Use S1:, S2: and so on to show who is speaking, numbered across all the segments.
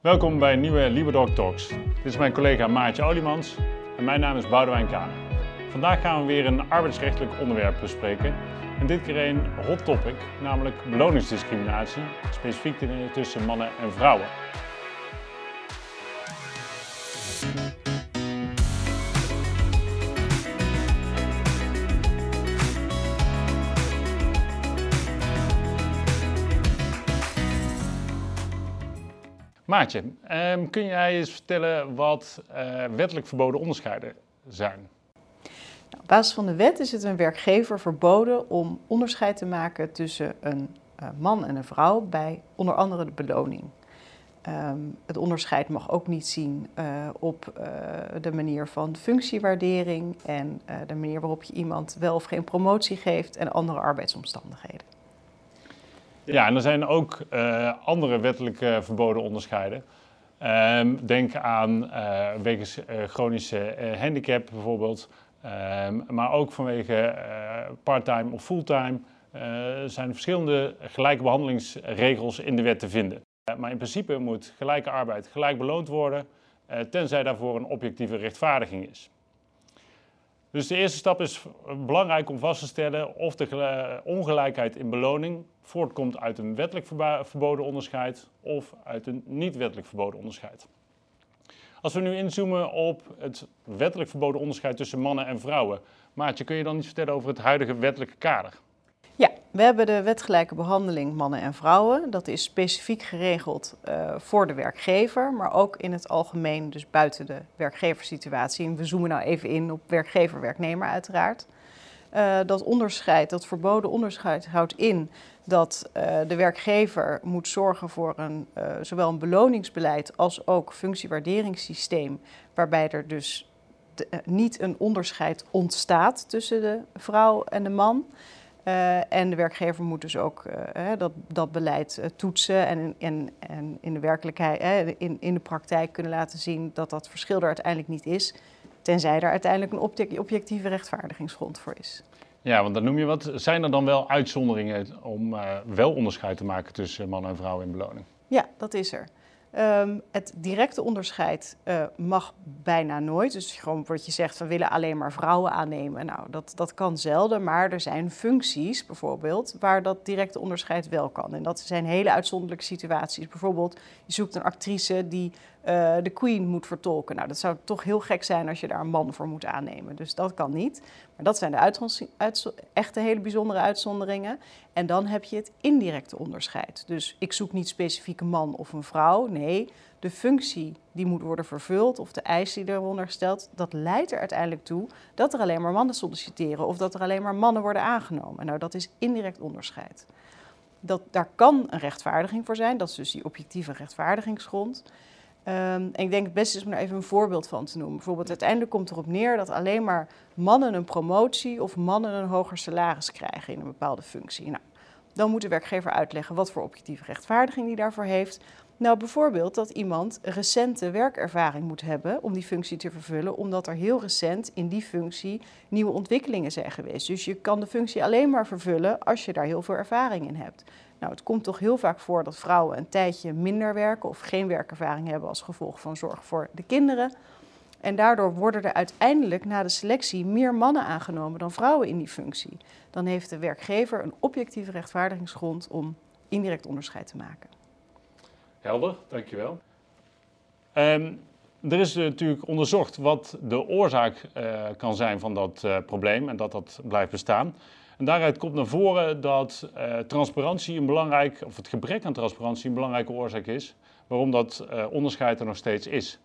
S1: Welkom bij een nieuwe Liberdog Talks. Dit is mijn collega Maartje Olimans en mijn naam is Boudewijn Kane. Vandaag gaan we weer een arbeidsrechtelijk onderwerp bespreken. En dit keer een hot topic, namelijk beloningsdiscriminatie, specifiek tussen mannen en vrouwen. Maatje, ehm, kun jij eens vertellen wat uh, wettelijk verboden onderscheiden zijn?
S2: Nou, op basis van de wet is het een werkgever verboden om onderscheid te maken tussen een uh, man en een vrouw bij onder andere de beloning. Um, het onderscheid mag ook niet zien uh, op de manier van functiewaardering en de manier waarop je iemand wel of geen promotie geeft en andere arbeidsomstandigheden.
S1: Ja, en er zijn ook uh, andere wettelijk verboden onderscheiden. Um, denk aan uh, wegens uh, chronische handicap bijvoorbeeld, um, maar ook vanwege parttime of fulltime zijn verschillende gelijke behandelingsregels in de wet te vinden. maar in principe moet gelijke arbeid gelijk beloond worden, tenzij daarvoor een objectieve rechtvaardiging is. Dus de eerste stap is belangrijk om vast te stellen of de ongelijkheid in beloning voortkomt uit een wettelijk verboden onderscheid of uit een niet wettelijk verboden onderscheid. Als we nu inzoomen op het wettelijk verboden onderscheid tussen mannen en vrouwen, Maatje, kun je dan iets vertellen over het huidige wettelijke kader?
S2: We hebben de wetgelijke behandeling mannen en vrouwen. Dat is specifiek geregeld uh, voor de werkgever, maar ook in het algemeen, dus buiten de werkgeversituatie. En we zoomen nou even in op werkgever-werknemer uiteraard. Uh, dat onderscheid, dat verboden onderscheid houdt in dat uh, de werkgever moet zorgen voor een, zowel een beloningsbeleid als ook functiewaarderingssysteem, waarbij er dus niet een onderscheid ontstaat tussen de vrouw en de man. Uh, en de werkgever moet dus ook uh, dat, dat beleid uh, toetsen en, en, en in de werkelijkheid, in, in de praktijk kunnen laten zien dat dat verschil er uiteindelijk niet is, tenzij er uiteindelijk een objectieve rechtvaardigingsgrond voor is.
S1: Ja, want dan noem je wat. Zijn er dan wel uitzonderingen om wel onderscheid te maken tussen man en vrouw in beloning?
S2: Ja, dat is er. Um, het directe onderscheid uh, mag bijna nooit. Dus gewoon wat je zegt, we willen alleen maar vrouwen aannemen. Nou, dat, dat kan zelden, maar er zijn functies bijvoorbeeld waar dat directe onderscheid wel kan. En dat zijn hele uitzonderlijke situaties. Bijvoorbeeld, je zoekt een actrice die uh, de Queen moet vertolken. Nou, dat zou toch heel gek zijn als je daar een man voor moet aannemen. Dus dat kan niet. Maar dat zijn de echte hele bijzondere uitzonderingen. En dan heb je het indirecte onderscheid. Dus ik zoek niet specifiek een man of een vrouw. Nee, de functie die moet worden vervuld of de eisen die eronder gesteld, dat leidt er uiteindelijk toe dat er alleen maar mannen solliciteren of dat er alleen maar mannen worden aangenomen. Nou, dat is indirect onderscheid. Dat, daar kan een rechtvaardiging voor zijn, dat is dus die objectieve rechtvaardigingsgrond. Um, en ik denk het beste is om er even een voorbeeld van te noemen. Bijvoorbeeld uiteindelijk komt erop neer dat alleen maar mannen een promotie of mannen een hoger salaris krijgen in een bepaalde functie. Nou, dan moet de werkgever uitleggen wat voor objectieve rechtvaardiging die daarvoor heeft. Nou, bijvoorbeeld dat iemand recente werkervaring moet hebben om die functie te vervullen, omdat er heel recent in die functie nieuwe ontwikkelingen zijn geweest. Dus je kan de functie alleen maar vervullen als je daar heel veel ervaring in hebt. Nou, het komt toch heel vaak voor dat vrouwen een tijdje minder werken of geen werkervaring hebben als gevolg van zorg voor de kinderen. En daardoor worden er uiteindelijk na de selectie meer mannen aangenomen dan vrouwen in die functie. Dan heeft de werkgever een objectieve rechtvaardigingsgrond om indirect onderscheid te maken.
S1: Helder, dankjewel. Um, er is natuurlijk onderzocht wat de oorzaak uh, kan zijn van dat uh, probleem en dat dat blijft bestaan. En daaruit komt naar voren dat uh, transparantie een belangrijk, of het gebrek aan transparantie een belangrijke oorzaak is waarom dat onderscheid er nog steeds is.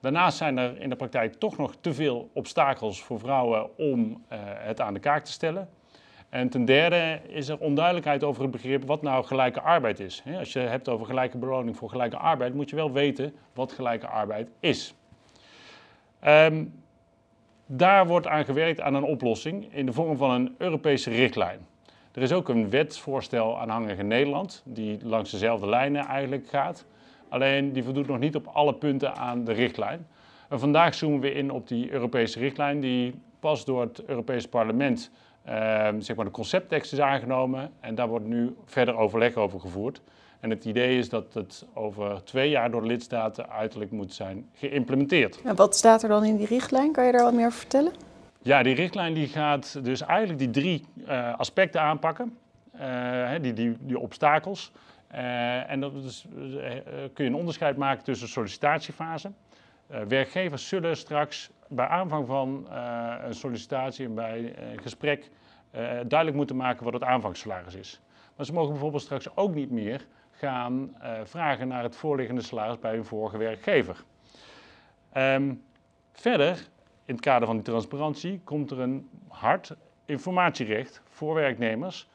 S1: Daarnaast zijn er in de praktijk toch nog te veel obstakels voor vrouwen om het aan de kaak te stellen. En ten derde is er onduidelijkheid over het begrip wat nou gelijke arbeid is. Als je hebt over gelijke beloning voor gelijke arbeid, moet je wel weten wat gelijke arbeid is. Um, daar wordt aan gewerkt aan een oplossing in de vorm van een Europese richtlijn. Er is ook een wetsvoorstel aanhangig in Nederland, die langs dezelfde lijnen eigenlijk gaat. Alleen die voldoet nog niet op alle punten aan de richtlijn. En vandaag zoomen we in op die Europese richtlijn, die pas door het Europese parlement zeg maar de concepttekst is aangenomen. En daar wordt nu verder overleg over gevoerd. En het idee is dat het over twee jaar door de lidstaten uiterlijk moet zijn geïmplementeerd.
S2: En wat staat er dan in die richtlijn? Kan je daar wat meer over vertellen?
S1: Ja, die richtlijn die gaat dus eigenlijk die drie uh, aspecten aanpakken. Uh, die, die, die obstakels. Uh, en dat is, kun je een onderscheid maken tussen sollicitatiefase. werkgevers zullen straks bij aanvang van een sollicitatie en bij een gesprek duidelijk moeten maken wat het aanvangssalaris is. Maar ze mogen bijvoorbeeld straks ook niet meer gaan vragen naar het voorliggende salaris bij hun vorige werkgever. Um, verder in het kader van die transparantie komt er een hard informatierecht voor werknemers,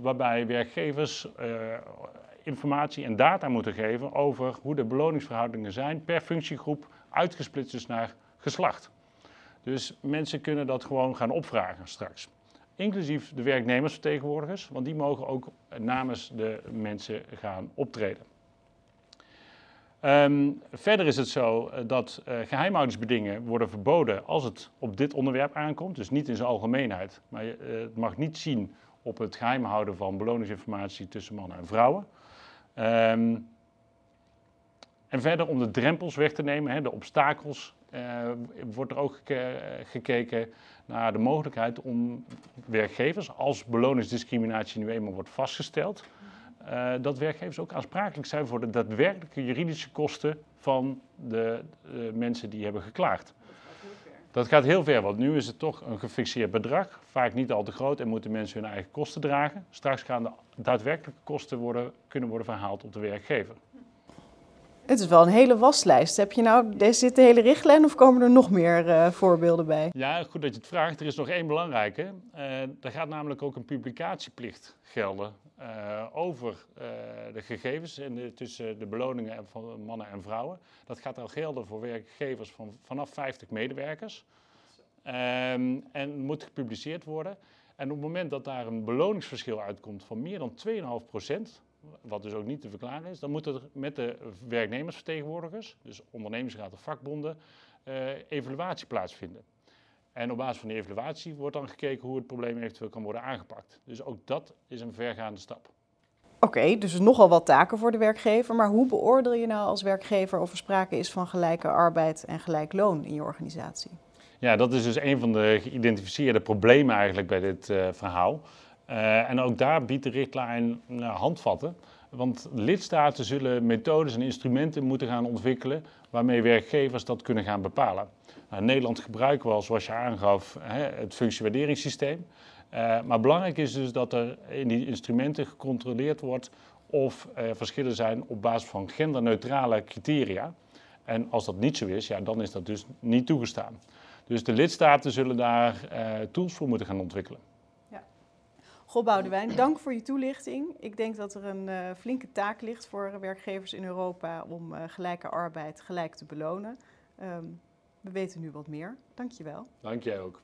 S1: waarbij werkgevers informatie en data moeten geven over hoe de beloningsverhoudingen zijn per functiegroep, uitgesplitst dus naar geslacht. Dus mensen kunnen dat gewoon gaan opvragen straks. Inclusief de werknemersvertegenwoordigers, want die mogen ook namens de mensen gaan optreden. Um, verder is het zo eh, dat uh, geheimhoudingsbedingen worden verboden als het op dit onderwerp aankomt. Dus niet in zijn algemeenheid. Maar uh, het mag niet zien op het geheim houden van beloningsinformatie tussen mannen en vrouwen. Um, en verder om de drempels weg te nemen, hè, de obstakels, wordt er ook gekeken naar de mogelijkheid om werkgevers, als beloningsdiscriminatie nu eenmaal wordt vastgesteld, uh, dat werkgevers ook aansprakelijk zijn voor de daadwerkelijke juridische kosten van de, de mensen die hebben geklaagd. Dat gaat heel ver, want nu is het toch een gefixeerd bedrag, vaak niet al te groot en moeten mensen hun eigen kosten dragen. Straks gaan de daadwerkelijke kosten worden, kunnen worden verhaald op de werkgever.
S2: Het is wel een hele waslijst. Heb je nou, deze zit de hele richtlijn of komen er nog meer uh, voorbeelden bij?
S1: Ja, goed dat je het vraagt. Er is nog één belangrijke. Uh, er gaat namelijk ook een publicatieplicht gelden uh, over de gegevens de, tussen de beloningen van mannen en vrouwen. Dat gaat al gelden voor werkgevers van vanaf 50 medewerkers. Um, en moet gepubliceerd worden. En op het moment dat daar een beloningsverschil uitkomt van meer dan 2,5 procent, wat dus ook niet te verklaren is, dan moet er met de werknemersvertegenwoordigers, dus ondernemingsraad of vakbonden, uh, evaluatie plaatsvinden. En op basis van die evaluatie wordt dan gekeken hoe het probleem eventueel kan worden aangepakt. Dus ook dat is een vergaande stap.
S2: Oké, okay, dus nogal wat taken voor de werkgever. Maar hoe beoordeel je nou als werkgever of er sprake is van gelijke arbeid en gelijk loon in je organisatie?
S1: Ja, dat is dus een van de geïdentificeerde problemen eigenlijk bij dit uh, verhaal. Uh, en ook daar biedt de richtlijn uh, handvatten. Want lidstaten zullen methodes en instrumenten moeten gaan ontwikkelen waarmee werkgevers dat kunnen gaan bepalen. Nou, in Nederland gebruiken we al, zoals je aangaf, het functiewaarderingssysteem. Uh, maar belangrijk is dus dat er in die instrumenten gecontroleerd wordt of er verschillen zijn op basis van genderneutrale criteria. En als dat niet zo is, ja, dan is dat dus niet toegestaan. Dus de lidstaten zullen daar tools voor moeten gaan ontwikkelen.
S2: Goh, Boudewijn, dank voor je toelichting. Ik denk dat er een uh, flinke taak ligt voor werkgevers in Europa om uh, gelijke arbeid gelijk te belonen. Um, we weten nu wat meer. Dank je wel.
S1: Dank jij ook.